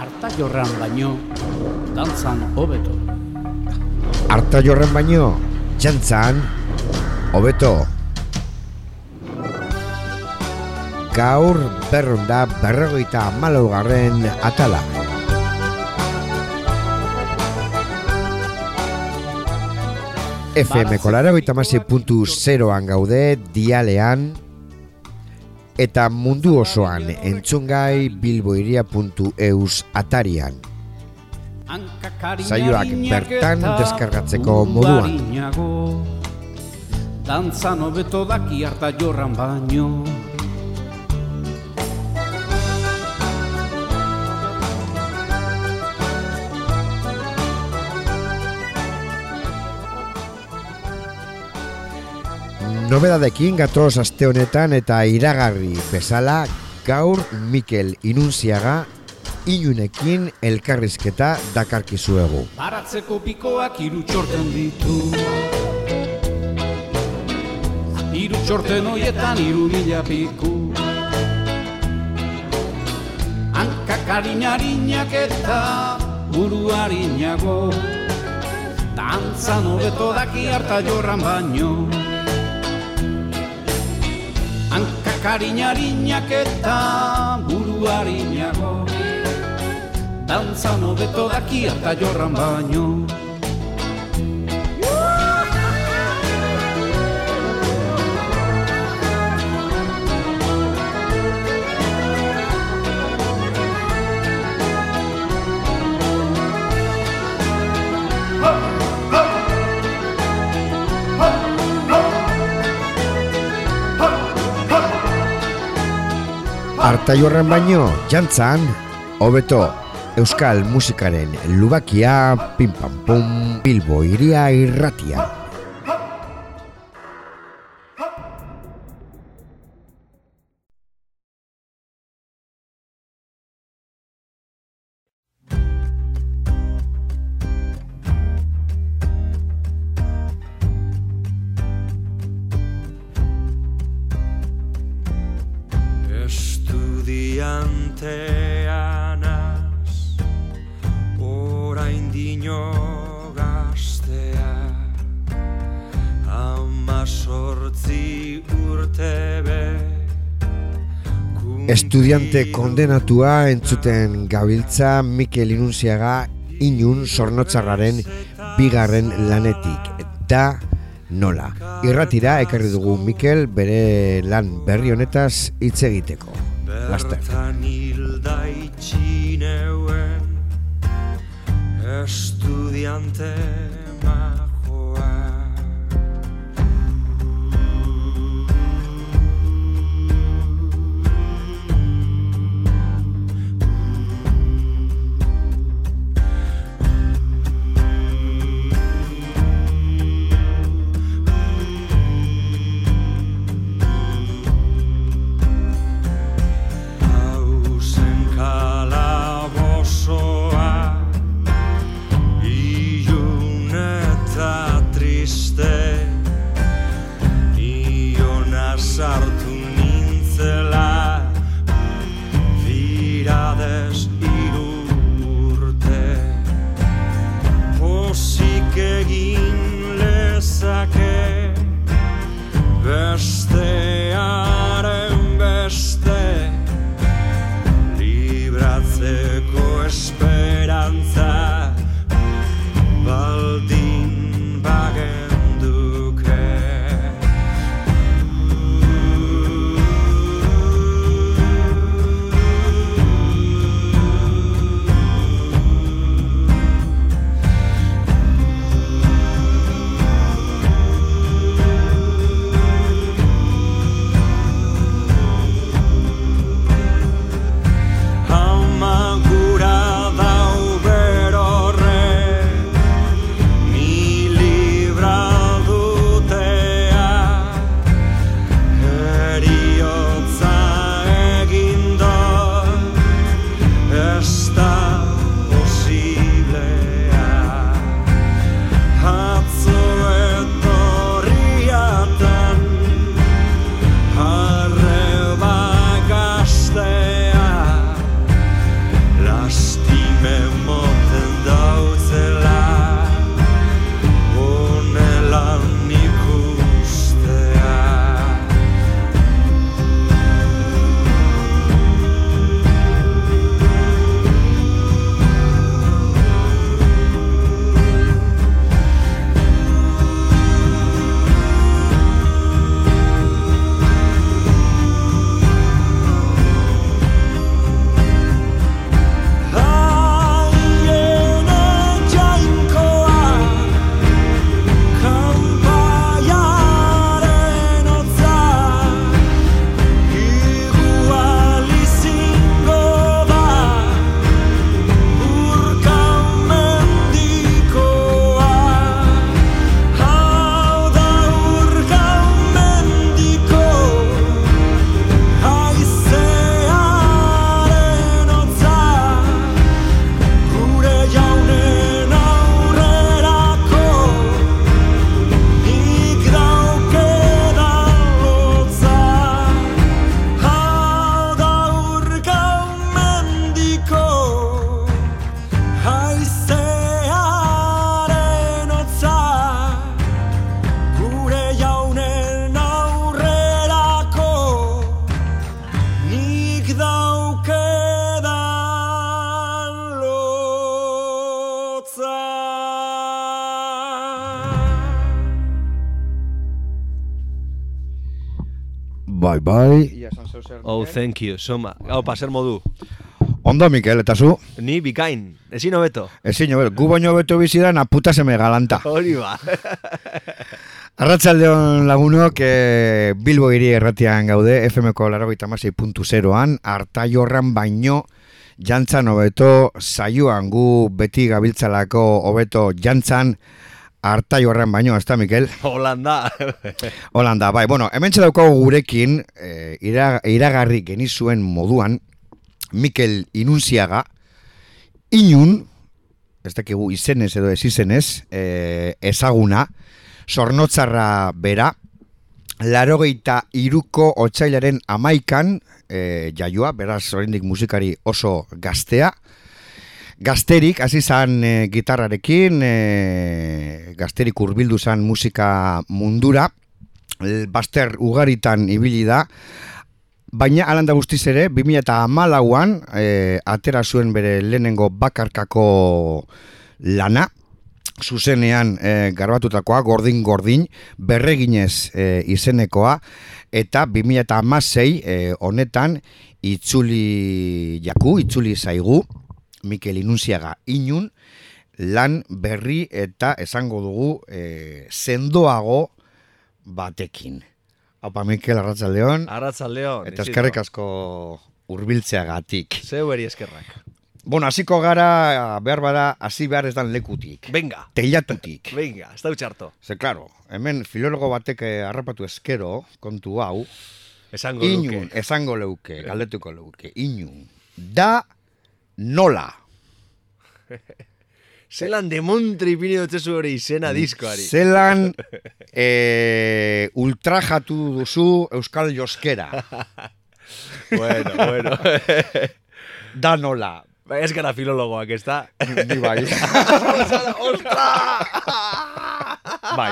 Arta jorran baino, dantzan hobeto. Arta jorran baino, jantzan hobeto. Gaur berrunda berrogeita malaugarren atala. FM kolara goita puntu zeroan gaude, dialean, eta mundu osoan entzungai bilboiria.eus atarian. Zaioak bertan deskargatzeko moduan. Dantzan hobeto daki harta jorran baino. Nobedadekin gatoz aste honetan eta iragarri bezala gaur Mikel Inunziaga inunekin elkarrizketa dakarkizuegu. Baratzeko pikoak iru txorten ditu. Iru txorten hoietan iru mila piku. Hankak harinarinak eta buru harinago. Dantzan hobeto daki harta jorran baino Hankak harinarinak eta buru harinago Dantzan hobeto daki harta jorran baino Arta jorren baino, jantzan, hobeto, euskal musikaren lubakia, pim pam pum, bilbo iria irratia. Sortzi urte be Estudiante kondenatua entzuten gabiltza Mikel Inunziaga inun sornotzarraren bigarren lanetik. Da nola. Irratira ekarri dugu Mikel bere lan berri honetaz hitz egiteko. Laster. Estudiante kalabozoa Ilun eta triste Iona sartu nintzela. Biradez hiru urte Pozik egin Bai, bai. Oh, thank you, soma. Hau, paser modu. Ondo, Mikel, eta zu? Ni bikain, ezin hobeto. Ezin, hobeto, gu baino beto bizidan aputa seme galanta. Hori ba. Arratsaldeon lagunok, e, Bilbo hiri erratian gaude, FMko larogeita an harta jorran baino, jantzan hobeto, saioan gu beti gabiltzalako hobeto jantzan, harta jorran baino, ez da, Mikel? Holanda. Holanda, bai, bueno, hemen daukagu gurekin, e, ira, iragarri genizuen moduan, Mikel Inunziaga, inun, ez dakigu izenez edo ez izenez, e, ezaguna, sornotzarra bera, larogeita iruko otxailaren amaikan, e, jaioa, beraz oraindik musikari oso gaztea, Gazterik, hasi zan e, gitarrarekin, e, gazterik hurbildu zan musika mundura, baster ugaritan ibili da, baina alanda guztiz ere, 2008an e, atera zuen bere lehenengo bakarkako lana, zuzenean e, garbatutakoa, gordin-gordin, berreginez e, izenekoa, eta 2008 e, honetan itzuli jaku, itzuli zaigu, Mikel Inunziaga inun, lan berri eta esango dugu e, sendoago batekin. Haupa Mikel, Arratzaldeon. Arratzaldeon. Eta eskerrik asko hurbiltzeagatik. Zeu eri eskerrak. Bueno, hasiko gara, behar bada, hasi behar ez dan lekutik. Venga. Teilatutik. Venga, ez da utxarto. Ze, claro, hemen filologo batek eh, harrapatu eskero, kontu hau, Esango inun, esango leuke, galdetuko leuke, inun, da nola. Zelan de Montri ipini dutzezu hori izena diskoari. Zelan e, ultrajatu duzu Euskal Joskera. bueno, bueno. Da nola. Bai, ez gara filologoak, ez da? Ni bai. Ostra! bai.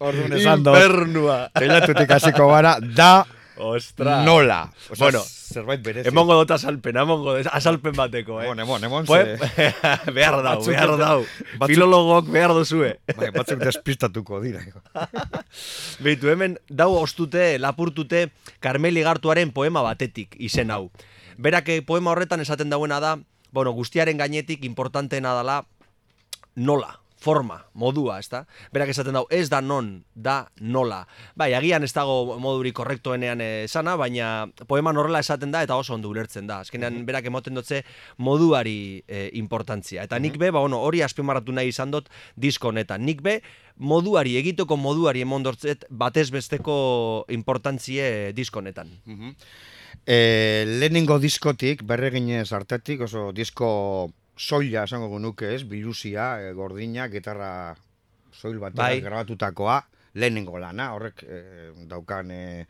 Orduan esan dut. Infernua. Teilatutik hasiko gara, da Ostra. nola. Osea, Bueno, zerbait berezi. Emongo dut asalpen, emongo dut asalpen bateko, eh? Emon, emon, emon, Pues, behar dau, Batzuk behar dau. batzuk- Filologok behar duzue. Bai, batzuk despistatuko dira. Beitu, hemen dau ostute, lapurtute Karmeli Gartuaren poema batetik izen hau. Berak eh, poema horretan esaten dauena da, bueno, guztiaren gainetik importanteena dala nola, forma, modua, ezta? Berak esaten dau, ez da non, da nola. Bai, agian ez dago moduri korrektoenean esana, baina poeman horrela esaten da eta oso ondo ulertzen da. Azkenean berak emoten dutze moduari eh, importantzia. Eta nik be, ba, bueno, hori azpimarratu nahi izan dut disko honetan. Nik be, moduari, egiteko moduari emondortzet batez besteko importantzie disko honetan. E, lehenengo diskotik, berreginez artetik, oso disko soila esango genuke ez, biluzia, e, gordina, gitarra soil bat Bai. grabatutakoa, lehenengo lana, horrek e, daukan, e,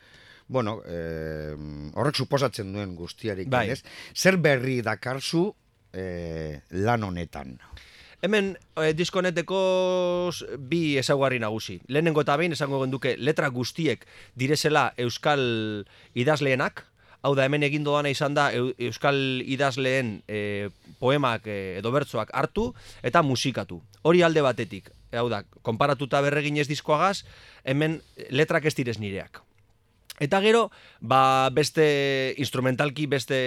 bueno, e, horrek suposatzen duen guztiarik, Bai. ez? Zer berri dakarzu e, lan honetan? Hemen e, disko honeteko s- bi ezaugarri nagusi. Lehenengo eta behin esango genduke letra guztiek direzela euskal idazleenak, hau da hemen egin doana izan da eu- euskal idazleen e, poemak e, edo bertsoak hartu eta musikatu. Hori alde batetik. Hau da, konparatuta berreginez diskoagaz, hemen letrak ez direz nireak. Eta gero, ba, beste instrumentalki, beste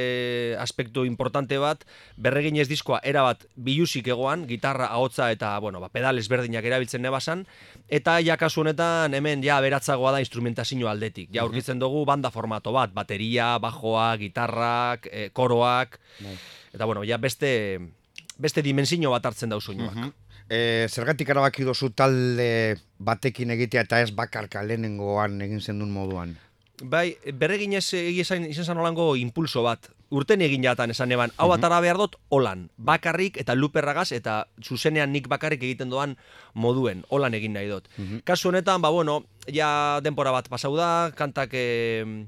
aspektu importante bat, berreginez diskoa erabat bilusik egoan, gitarra, ahotsa eta, bueno, ba, pedal ezberdinak erabiltzen nebasan, eta ja kasu honetan hemen ja beratzagoa da instrumentazio aldetik. Ja aurkitzen dugu banda formato bat, bateria, bajoa, gitarrak, e, koroak, eta bueno, ja beste, beste dimensio bat hartzen da soinuak. E, zergatik erabaki dozu talde batekin egitea eta ez bakarka lehenengoan egin zendun moduan? Bai, berreginez egia izan, izan zan holango impulso bat. Urten egin jatan esan eban, hau atara behar dut, holan. Bakarrik eta luperragaz eta zuzenean nik bakarrik egiten doan moduen. Holan egin nahi dut. Kasu honetan, ba bueno, ja denpora bat pasau da, kantak... Eh,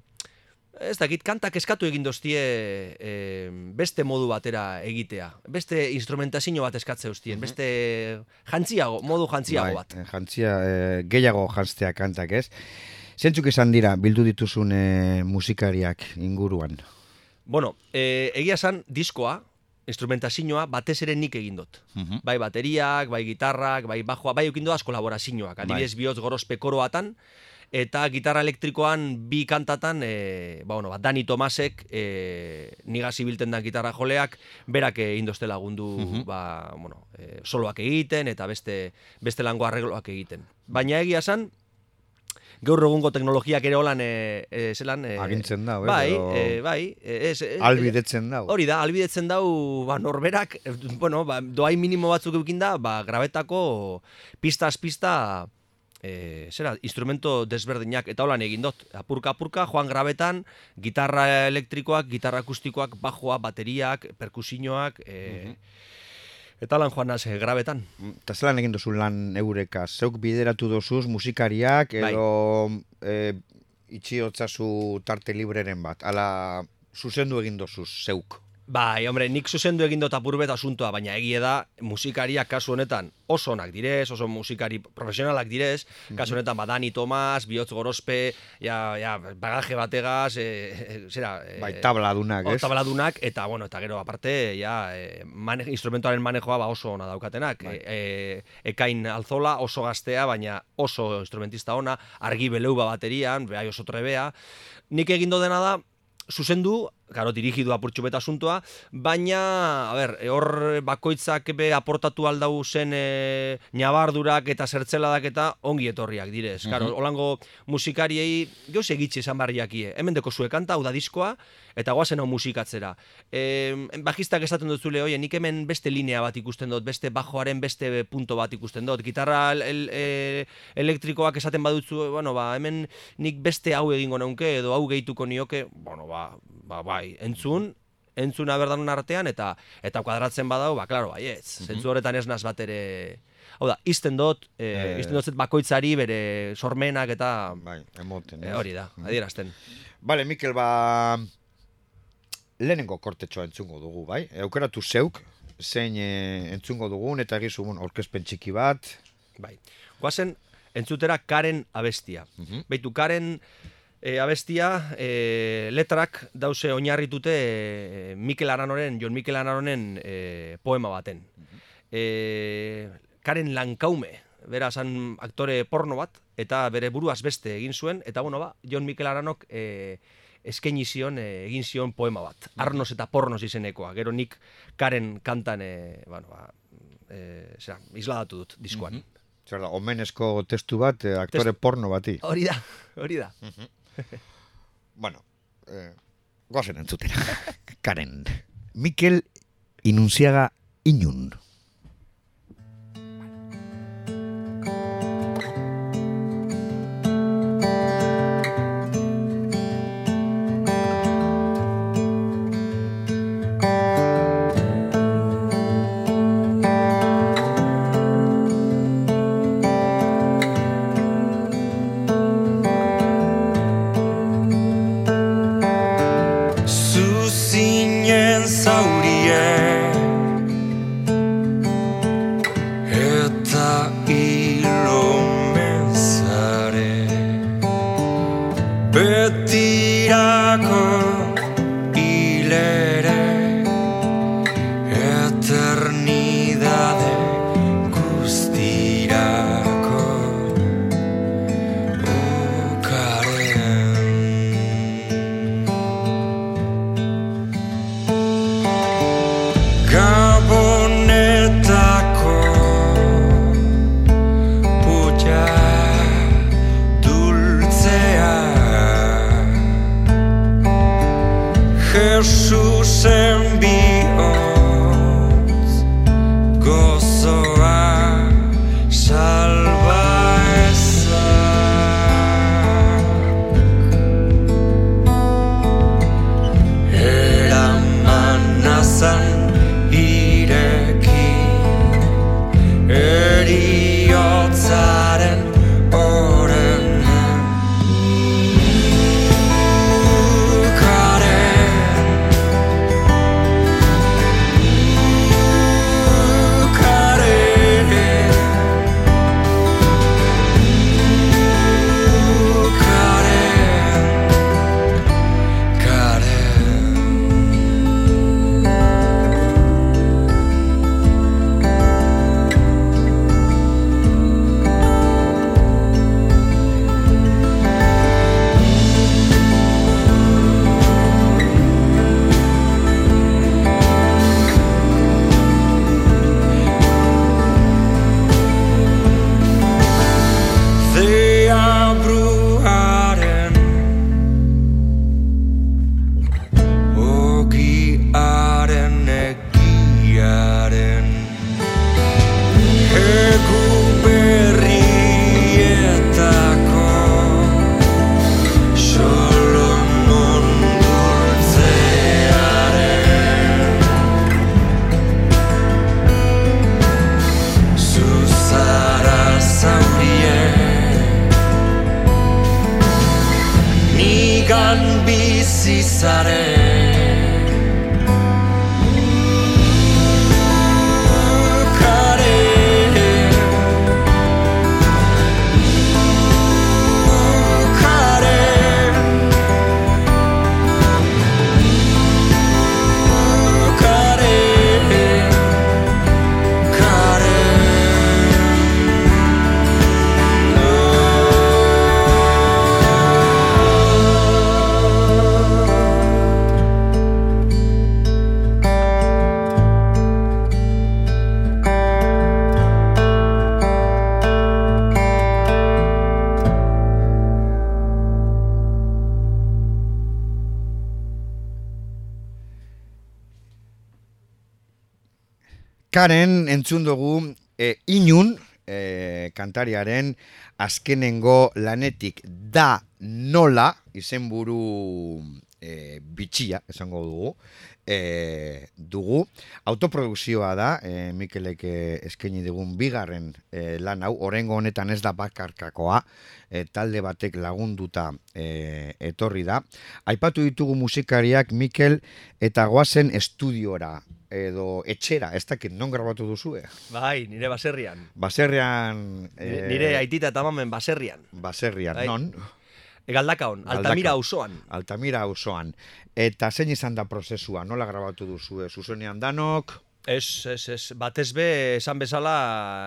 Ez dakit, kantak eskatu egin doztie eh, beste modu batera egitea. Beste instrumentazio bat eskatze ustien, beste jantziago, modu jantziago bat. Bai, jantzia, e, gehiago jantztea kantak ez. Zentzuk izan dira bildu dituzun e, musikariak inguruan? Bueno, e, egia esan diskoa, instrumentazioa batez ere nik egin dut. Mhm. Bai bateriak, bai gitarrak, bai bajoa, bai eukin doaz kolaborazioak. Adibidez bihotz gorospe koroatan, eta gitarra elektrikoan bi kantatan, e, ba, bueno, ba, Dani Tomasek, e, niga zibilten da gitarra joleak, berak egin dozte lagundu, ba, bueno, e, soloak egiten, eta beste, beste lango arregloak egiten. Baina egia esan, gaur egungo teknologiak ere holan, e, e, zelan... E, Agintzen da, bai, edo- e, bai, ez, e, Albidetzen dago. Hori da, albidetzen dau, ba, norberak, bueno, ba, doai minimo batzuk eukin da, ba, grabetako pistaz pista, e, zera, instrumento desberdinak, eta holan egin dut. Apurka, apurka, joan grabetan, gitarra elektrikoak, gitarra akustikoak, bajoa, bateriak, perkusinoak, e, eta lan joan naz, e, grabetan. Eta zelan egin duzu lan eureka? Zeuk bideratu dozuz musikariak Bai. edo e, itxiotzazu tarte libreren bat? Ala zuzendu egin dozuz, zeuk? Bai, hombre, nik zuzendu egin dut apurbet asuntoa, baina egie da musikariak kasu honetan oso onak direz, oso musikari profesionalak direz, kasu honetan badani Tomas, bihotz gorospe, ja, ja, bagaje bategaz, e, e, zera... E, Bai, tabladunak, ez? Tabladunak, eta, bueno, eta gero, aparte, ja, e, mane, instrumentuaren manejoa ba oso ona daukatenak. Bai. E, e, ekain alzola, oso gaztea, baina oso instrumentista ona, argi beleuba baterian, behai oso trebea. Nik egin dena da, zuzendu, Karo, dirigidu apurtxu beta asuntoa, baina, a ber, e, hor bakoitzak be aportatu aldau zen e, nabardurak eta zertzeladak eta ongi etorriak direz. Karo, holango musikariei geuz egitxe esan barriakie. Hemen deko zue kanta, hau da diskoa, eta goazen hau musikatzera. E, bajistak esaten dut zule, oie, nik hemen beste linea bat ikusten dut, beste bajoaren beste punto bat ikusten dut. Gitarra el, el, e, elektrikoak esaten badutzu, bueno, ba, hemen nik beste hau egingo neunke, edo hau gehituko nioke, bueno, ba, ba, bai, entzun, entzuna berdanun artean, eta eta kuadratzen badau, ba, klaro, baietz. Zentzu horretan ez naz bat ere... Hau da, izten dut, e, Eh. izten dut bakoitzari bere sormenak eta... Bai, emoten. E, ez? hori da, adierazten. Bale, Mikel, ba... Lehenengo kortetxoa entzungo dugu, bai? Aukeratu zeuk, zein e, entzungo dugun, eta egizu, bueno, orkespen txiki bat. Bai. Guazen, entzutera Karen abestia. Beitu, Karen e, abestia, e, letrak dause oinarritute e, Mikel Aranoren, Jon Mikel Aranoren e, poema baten. E, Karen Lankaume, bera zan aktore porno bat, eta bere buruaz beste egin zuen, eta bueno ba, Jon Mikel Aranok e, eskaini zion, e, egin zion poema bat. Arnos eta pornos izenekoa. Gero nik Karen kantan, e, bueno, ba, e, zera, isladatu dut diskoan. Zer da, omenezko testu bat, e, aktore Testu- porno bati. Hori da, hori da. Bueno, eh, goazen entzutera. Karen. Mikel Inunciaga Inun. come Karen entzun dugu e, inun e, kantariaren azkenengo lanetik da nola izenburu e, bitxia esango dugu e, dugu. Autoprodukzioa da e, Mikelek eskaini dugun bigarren e, lan hau. Orengo honetan ez da bakarkakoa e, talde batek lagunduta e, etorri da. Aipatu ditugu musikariak Mikel eta goazen estudiora edo etxera, ez dakit non grabatu duzue? Bai, nire baserrian. Baserrian... Nire, nire aitita eta mamen baserrian. Baserrian, Bai. non? Galdakaon, Altamira auzoan. Altamira auzoan. Eta zein izan da prozesua, nola grabatu duzue? Zuzenean danok, Ez, ez, ez, batez be, esan bezala,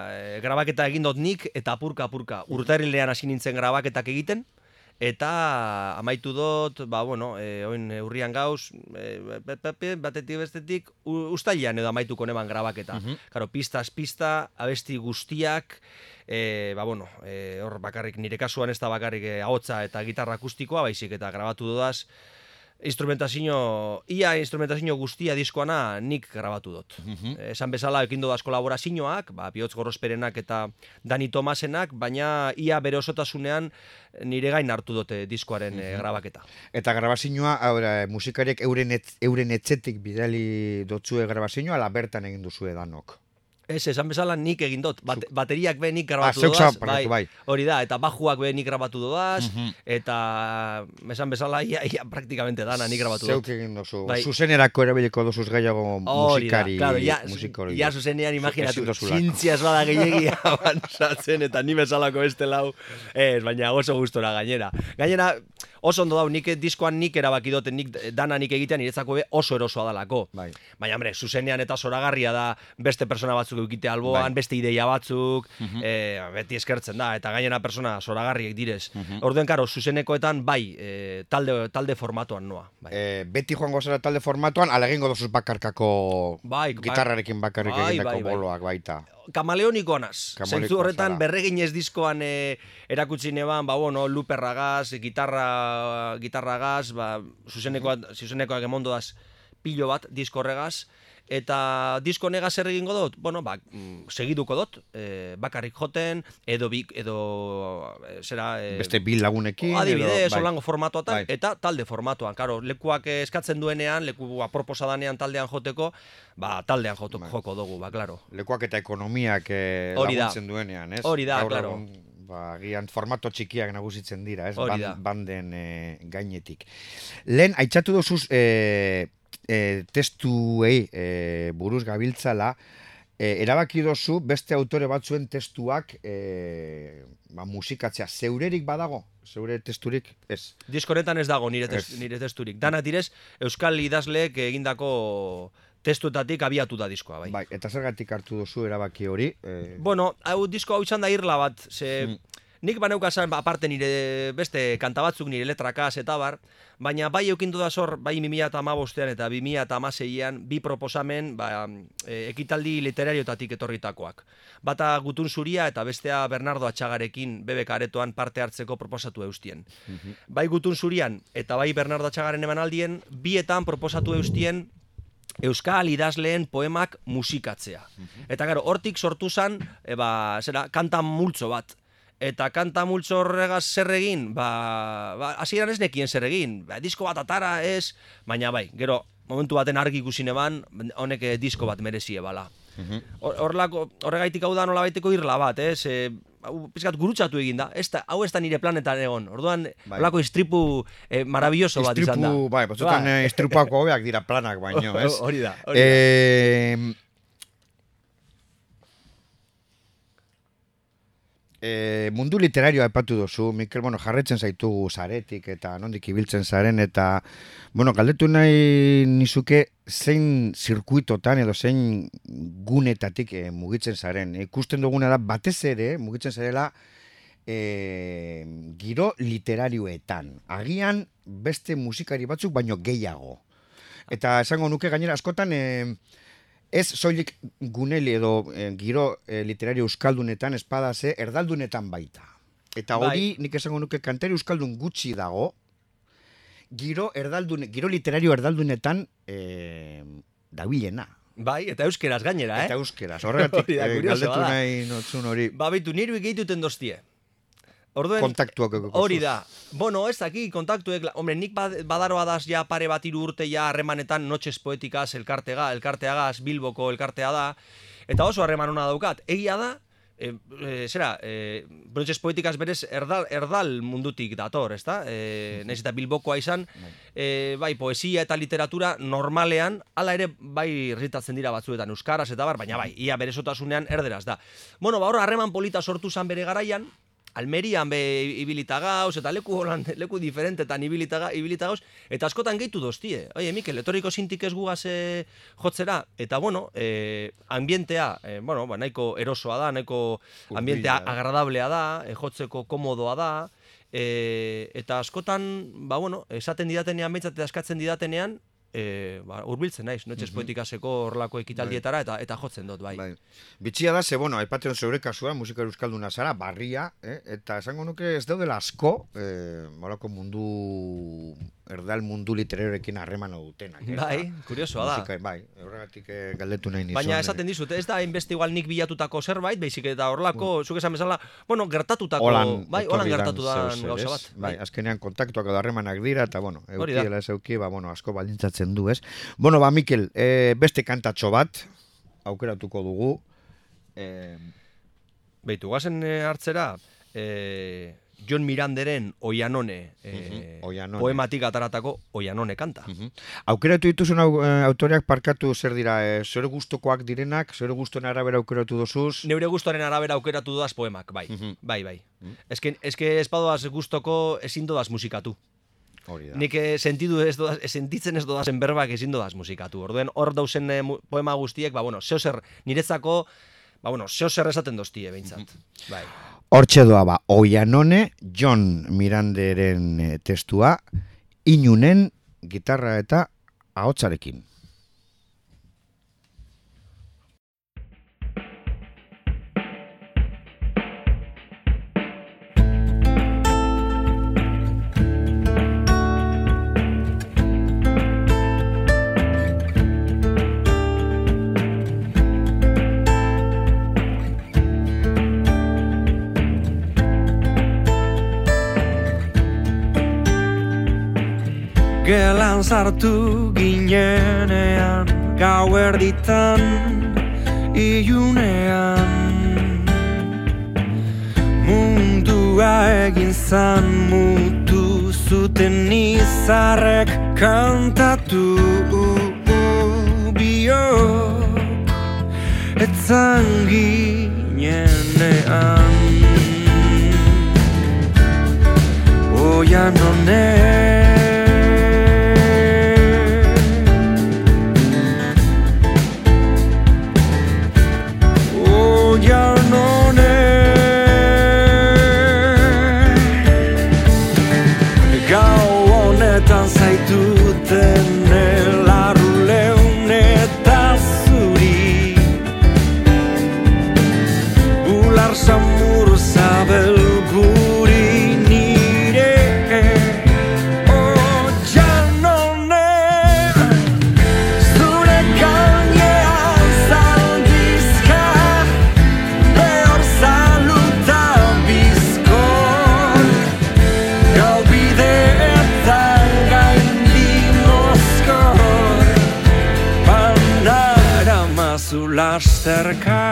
e, grabaketa egin dut nik, eta apurka, apurka. Urtarrilean hasi nintzen grabaketak egiten, eta amaitu dut, ba, bueno, e, oin urrian gauz, e, batetik bestetik, u- ustailean edo amaituko neban grabaketa. Karo, pistaz pista, abesti guztiak, e, ba, bueno, e, hor bakarrik, nire kasuan ez da bakarrik e, ahotsa eta gitarra akustikoa, baizik eta grabatu dudaz, instrumentazio, ia instrumentazio guztia diskoana nik grabatu dut. Esan bezala, ekin dudaz kolaborazioak, ba, Bihotz Gorosperenak eta Dani Tomasenak, baina ia bere osotasunean nire gain hartu dute diskoaren eh, grabaketa. Eta grabazioa, ahora, musikariek euren, etz, euren etxetik bidali dotzue grabazioa, ala bertan egin duzue danok. Ez, esan bezala nik egin dut. Bat, bateriak be nik grabatu Ah, zeuk parkatu, bai. Hori da, eta bajuak be nik grabatu dudaz, eta esan bezala ia, ia praktikamente dana nik grabatu Zeuk dut. egin duzu. Bai. Zuzenerako erabiliko duzuz gehiago Hori da, musikari. claro, ja, musikari. ja zuzenean imaginatu, Ezin duzulako. zintzia ez bada gehiagia avanzatzen eta ni bezalako beste lau, ez, baina oso gustora gainera. Gainera, oso ondo dau, nik diskoan nik erabaki dut, nik dana nik egitean niretzako be oso erosoa dalako. Bai. Baina, hombre, zuzenean eta zoragarria da beste persona batzuk eukite alboan, Bai. beste ideia batzuk, eh, beti eskertzen da, eta gainera persona zoragarriek direz. Orduen, karo, zuzenekoetan bai, eh, talde, talde formatuan noa. Bai. E, beti joango zara talde formatuan, ala egingo duzuz bakarkako Bai, gitarrarekin bakarrik bai, egindako bai, bai. boloak baita. Kamaleoniko naz. Kamaleoniko Zentzu horretan berreginez diskoan e, erakutsi neban, ba, bueno, luperragaz, gitarra, gitarragaz, ba, zuzenekoak, zuzenekoak emondo daz pilo bat disko horregaz, eta disko nega zer egingo dut? Bueno, ba, segiduko dut, e, bakarrik joten, edo, bi, edo e, zera... E, Beste bil lagunekin. Adibidez, edo, bai. formatuatan, Bai. eta talde formatuan. Karo, lekuak eh, eskatzen duenean, leku aproposa danean taldean joteko, ba, taldean joto, joko dugu, ba, klaro. Lekuak eta ekonomiak eh, Hori laguntzen duenean, ez? Hori da, Gaur claro. egun, Ba, gian formato txikiak nagusitzen dira, ez? Hori Ban- da. banden eh, gainetik. Lehen, aitzatu duzuz eh, eh, testuei eh, buruz gabiltzala, eh, erabaki dozu beste autore batzuen testuak eh, ba, musikatzea. Zeurerik badago? Zeure testurik? Ez. Diskoretan ez dago nire, tes, Ez. nire testurik. Dana direz, Euskal idazleek egindako testuetatik abiatu da diskoa, bai. Bai, eta zergatik hartu duzu erabaki hori? Eh, Bueno, hau disko hau izan da irla bat, ze Mm. Nik baneukazan aparte nire beste kanta batzuk nire letrakaz eta bar, baina bai eukindu da zor, bai 2008an eta 2006an bi proposamen ba, e, ekitaldi literariotatik etorritakoak. Bata gutun zuria eta bestea Bernardo Atxagarekin bebek aretoan parte hartzeko proposatu eustien. Bai gutun zurian eta bai Bernardo Atxagaren emanaldien, bietan proposatu eustien Euskal idazleen poemak musikatzea. Eta gero, hortik sortu zan, e, ba, zera, kanta multzo bat. Eta kanta multzo horregaz zer egin, ba, ba hasieran ez nekien zer egin. Ba, disko bat atara ez, baina bai, gero, momentu baten argi ikusi neban, honek eh, disko bat merezie bala. Hor- Horrelako, horregaitik hau da nola baiteko irla bat, ez? E, hau pizkat gurutzatu egin da. Ez da, hau ez da nire planetan egon. Orduan, Bai. horrelako istripu eh, maravilloso bat izan da. Istripu, bai, batzutan Bai. eh, istripuako hobeak dira planak baino, ez? Hori da, hori da. Eh, eh, mundu literarioa epatu duzu, Mikel, bueno, jarretzen zaitugu zaretik eta nondik ibiltzen zaren, eta, bueno, galdetu nahi nizuke zein zirkuitotan edo zein gunetatik eh, mugitzen zaren. Ikusten duguna da, batez ere, mugitzen zarela, eh, giro literarioetan. Agian beste musikari batzuk baino gehiago. Eta esango nuke gainera askotan eh, ez soilik guneli edo eh, giro eh, literario euskaldunetan espada ze erdaldunetan baita. Eta Bai. hori nik esango nuke kantari euskaldun gutxi dago, giro erdaldun, giro literario erdaldunetan eh, dabilena. Bai, eta euskeraz gainera, eh? Eta euskeraz, horregatik eh, galdetu nahi notzun hori Ba, bitu, niru egituten dostie. Orduen, kontaktuak hori da. Bueno, ez daki, kontaktuek, hombre, nik bad- badaroa daz ja pare bat hiru urte ja harremanetan Noches Poetikaz elkartega, elkarteagaz, Bilboko elkartea da, eta oso harreman ona daukat. Egia da, e, e, zera, e, Noches Poetikaz berez erdal, erdal mundutik dator, ezta? E, Naiz eta Bilbokoa izan, e, bai, poesia eta literatura normalean, hala ere bai irritatzen dira batzuetan euskaraz eta bar, baina bai, ia berezotasunean erderaz da. Bueno, ba hor harreman polita sortu zan bere garaian, Almerian be ibilita gauz, eta leku holan, leku diferentetan ibilita, ibilita gauz, eta askotan gehitu doztie. Oie, Mikel, etorriko zintik ez gugaz e, jotzera, eta bueno, e, ambientea, e, bueno, ba, nahiko erosoa da, nahiko ambientea eh? agradablea da, e, jotzeko komodoa da, e, eta askotan, ba, bueno, esaten didatenean, behintzat eta eskatzen didatenean, e, ba, urbiltzen naiz, notxez poetikaseko horlako ekitaldietara, eta eta jotzen dut, bai. Bai. Bitxia da, ze, bueno, aipatzen zeure kasua, musika euskalduna zara, barria, eh? eta esango nuke ez daudela asko, eh, molako mundu, erdal mundu literarioekin harremana dutenak. eh? Bai, kuriosoa da. Musika, bai, horregatik eh, galdetu nahi nizun. Baina eh, esaten dizut, ez da hainbeste igual nik bilatutako zerbait, baizik eta horlako, zuk esan bezala, bueno, gertatutako, Holan, bai, holan gertatu da gauza bat. Bai, azkenean kontaktuak edo harremanak dira, eta, bueno, Hori euki da. dela ez euki, ba, bueno, asko baldintzatzen du, ez? Bueno, ba, Mikel, eh, beste kantatxo bat, aukeratuko dugu, eh, Beitu, gazen eh, hartzera, eh, John Miranderen Oianone, eh, Mhm, Oianone. poematik ataratako Oianone kanta. Mhm. Aukeratu dituzun au, eh, autoreak parkatu zer dira, eh, zure gustokoak direnak, zure gustoen arabera aukeratu dozuz. Neure gustoaren arabera aukeratu dudaz poemak, bai, Mhm. bai, bai. Mhm. Eske, eske espadoaz gustoko ezin dodaz musikatu. Hori da. Nik eh, sentidu ez dodaz, sentitzen ez dodazen berbak ezin dodaz musikatu. Orduen hor dausen mu- poema guztiek, ba bueno, zeozer niretzako, ba bueno, zeozer esaten doztie behintzat. Bai. Hortxe doa ba, Oianone, John Miranderen eh, testua, inunen gitarra eta ahotsarekin. Gelan sartu ginenean Gau erditan Iunean Mundua egin zan mutu Zuten izarrek kantatu Biok Etzan ginenean. Oian honek Sarkar.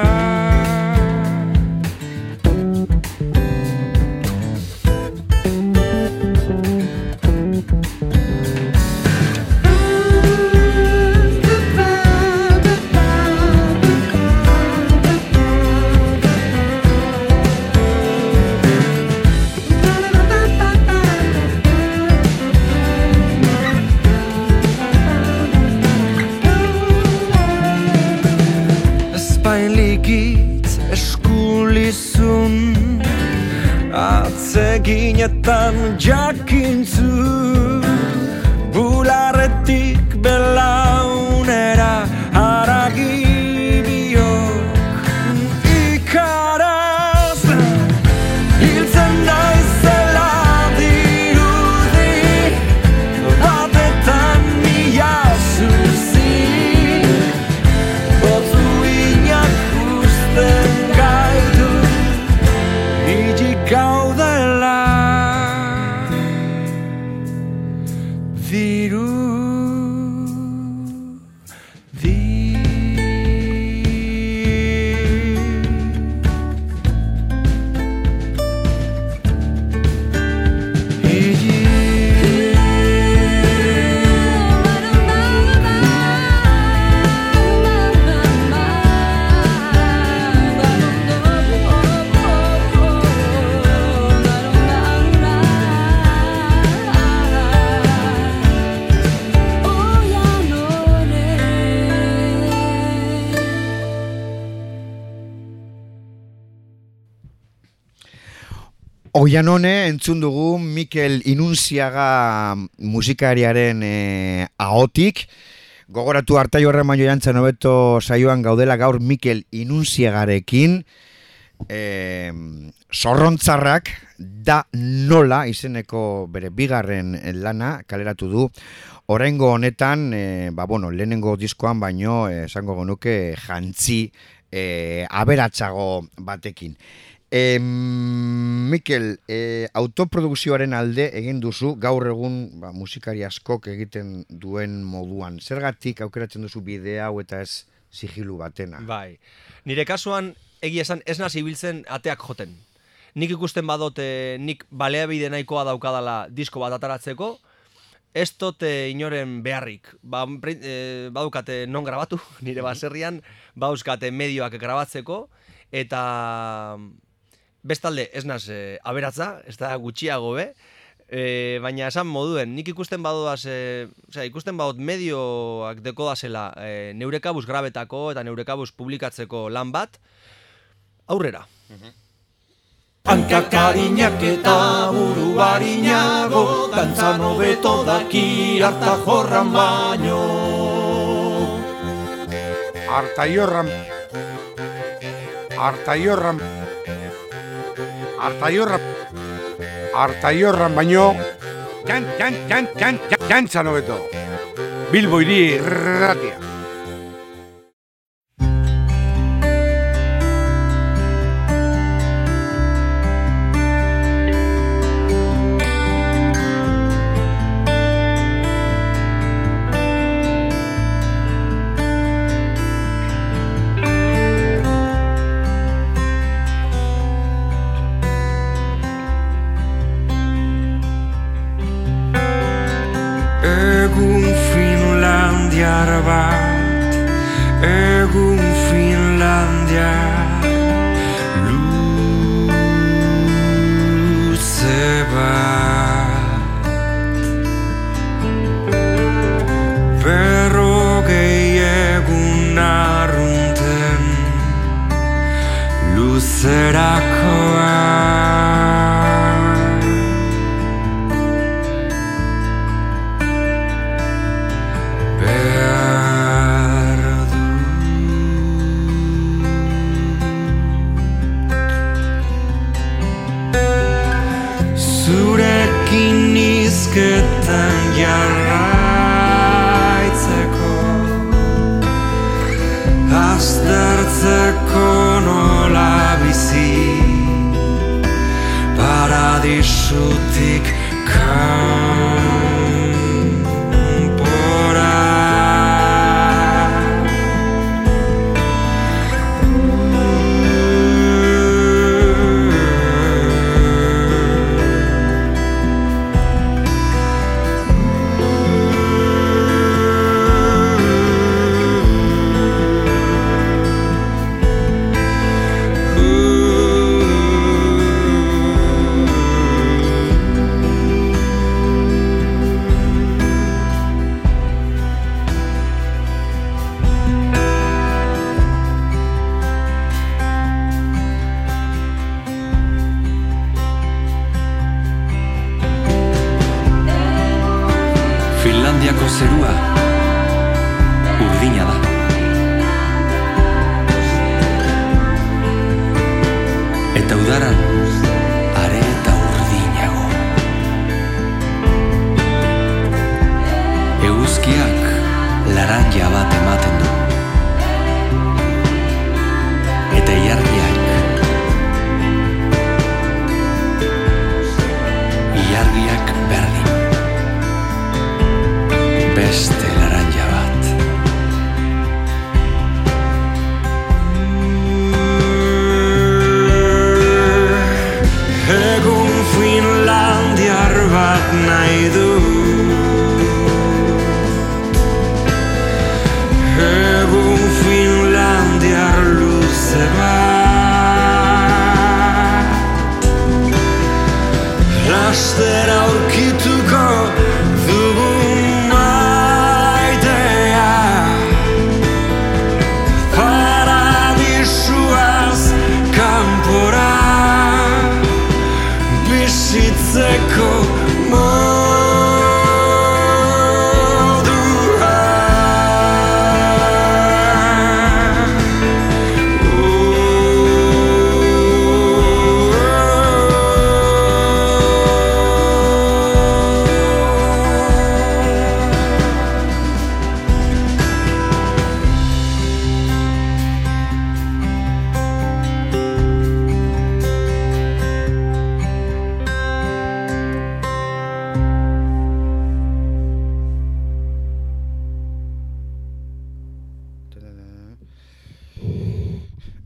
hilik gaudela. Diru Oianone entzun dugu Mikel Inunziaga musikariaren e, ahotik. Gogoratu hartai horren baino jantzen hobeto saioan gaudela gaur Mikel Inunziagarekin. E, zorrontzarrak da nola izeneko bere bigarren lana kaleratu du. Oraingo honetan, e, ba, bueno, lehenengo diskoan baino eh, esango genuke jantzi e, aberatsago batekin. E, Mikel, e, autoprodukzioaren alde egin duzu gaur egun ba, musikari askok egiten duen moduan. Zergatik aukeratzen duzu bidea hau eta ez sigilu batena? Bai. Nire kasuan, egia esan, ez nazi biltzen ateak joten. Nik ikusten badot, eh, nik baleabide nahikoa daukadala disko bat ataratzeko, ez dut inoren beharrik. Ba, pre- eh, badukate non grabatu, nire baserrian, bauzkate medioak grabatzeko, eta bestalde ez naz eh, aberatza, ez da gutxiago be, e, baina esan moduen, nik ikusten badoaz, e, osea, ikusten badot medioak dekodazela e, neurekabuz grabetako eta neurekabuz publikatzeko lan bat, aurrera. Hankak harinak eta buru harinago, dantzan hobeto daki harta jorran baino. Artaiorran Artaiorran Artaiorran Artaiorran baino Jan, jan, jan, jan, jan, jantzan hobeto Bilbo hiri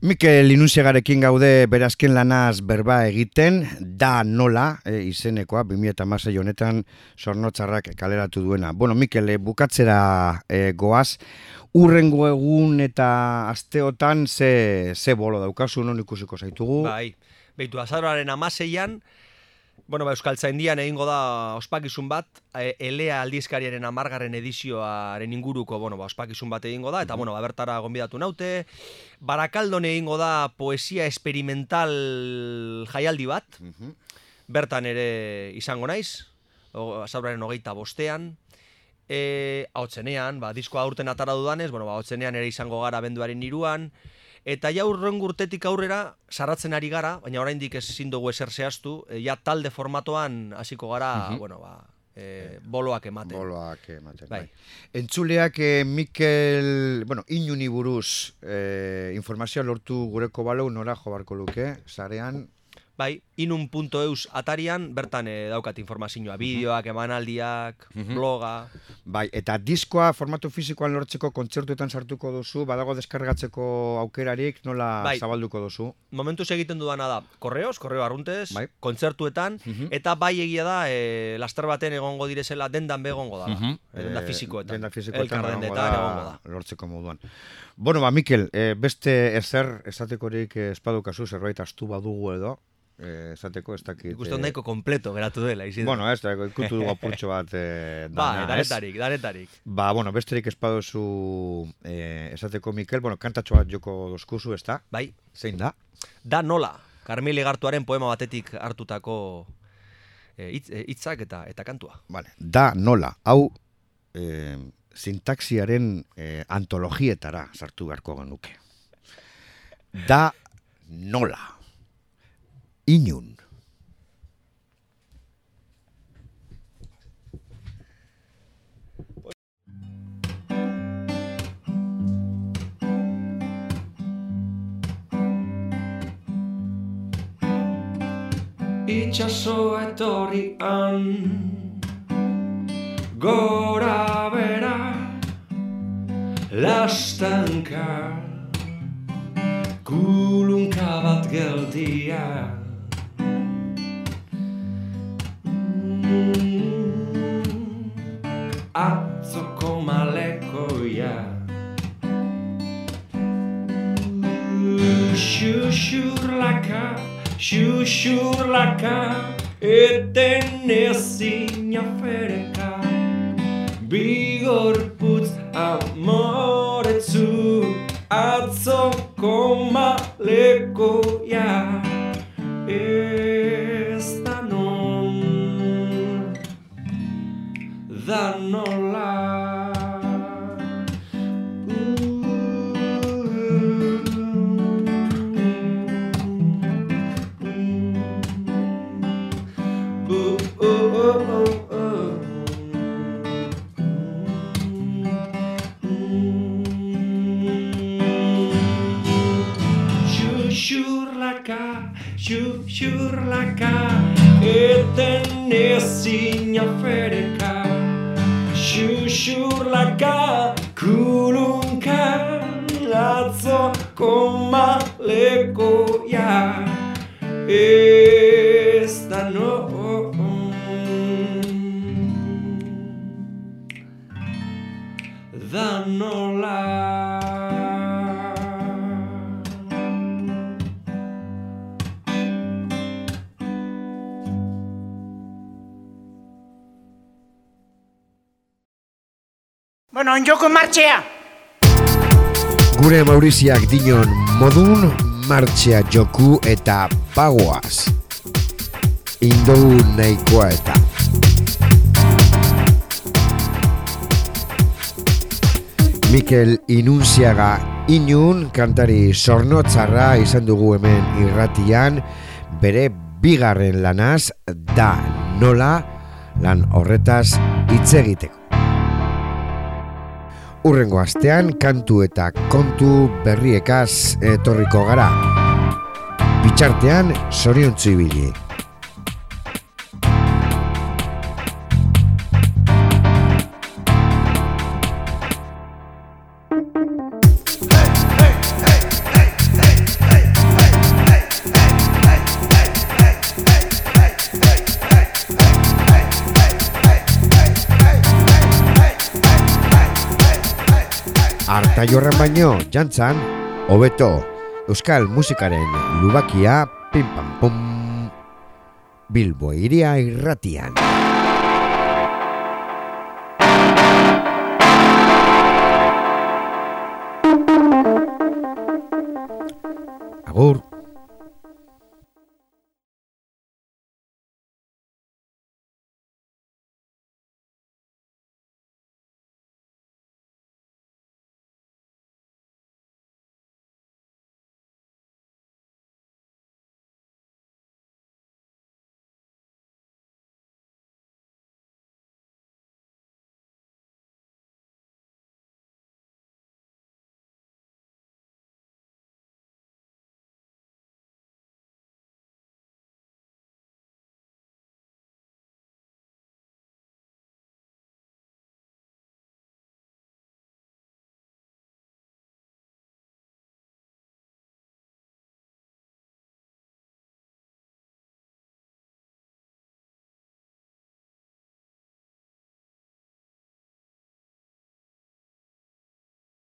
Mikel Inusiagarekin gaude berazken lanaz berba egiten, da nola, e, izenekoa, 2008 honetan sornotzarrak kaleratu duena. Bueno, Mikel, e, bukatzera e, goaz, urrengo egun eta asteotan ze, ze bolo daukazu, non ikusiko zaitugu? Bai, behitu, azaroaren amaseian, Bueno, ba, Euskal Tzaindian egingo da ospakizun bat, e, elea aldizkariaren amargarren edizioaren inguruko, bueno, ba, ospakizun bat egingo da, eta, bueno, ba, bertara gonbidatu naute. Barakaldon egingo da poesia experimental jaialdi bat, bertan ere izango naiz, o, azauraren hogeita bostean. E, hautzenean, ba, diskoa aurten atara dudanez, bueno, ba, hautzenean ere izango gara benduaren iruan, Eta ja urren urtetik aurrera sarratzen ari gara, baina oraindik ezin dugu eser zehaztu, e, ja talde formatoan hasiko gara, bueno, ba, e, boloak ematen. Boloak ematen, Bai. bai. Entzuleak eh, Mikel, bueno, inuni buruz eh, informazioa lortu gureko balau nora jo barko luke, sarean, Bai, inun.eus atarian bertan e, daukat informazioa, bideoak, emanaldiak, bloga. Bai, eta diskoa formatu fisikoan lortzeko kontzertuetan sartuko duzu, badago deskargatzeko aukerarik, nola Bai. zabalduko duzu? Momentuz egiten dudana da, korreos, korreo arruntez, Bai. kontzertuetan, Mhm. eta bai egia da, e, laster baten egongo direzela dendan be egongo da. Mhm. Denda Eh, fisikoetan. Denda fisikoetan Elkar egongo dendetan egongo da. lortzeko moduan. Bueno, ba, Mikel, eh, beste ezer esatekorik espadukazu zerbait astu badugu edo, esateko ez dakit. Ikusten eh, nahiko kompleto geratu dela, izin. Bueno, ez, ikutu dugu apurtxo bat eh, ba, dana, ez? danetarik, danetarik. Ba, bueno, besterik espaduzu eh, esateko, Mikel, bueno, kantatxo bat joko doskuzu, ez da? Bai, Zein da? da nola, Carmeli Gartuaren poema batetik hartutako eh, hitz- eh, eta eta kantua. Vale. Da nola, hau eh, sintaxiaren eh, antologietara sartu beharko genuke. Da nola. Inun. Itxaso etorrian Gora bera Lastanka Kulunka bat geldia Atzoko malekoia Xuxurlaka, xuxurlaka Eten ezin afereka Bigorputz amoretzu nola Bueno, onjoko martxea! Gure Mauriziak dinon modun, martxea joku eta pagoaz. Indogu nahikoa eta. Mikel Inunziaga Inun, kantari sornotzarra izan dugu hemen irratian, bere bigarren lanaz da nola lan horretaz hitz egiteko. Urrengo astean kantu eta kontu berriekaz etorriko gara. Bitxartean zoriontzu ibili. Arta jorran baino, jantzan, hobeto, euskal musikaren lubakia, pim pam pum, Bilbo iria irratian. Agur.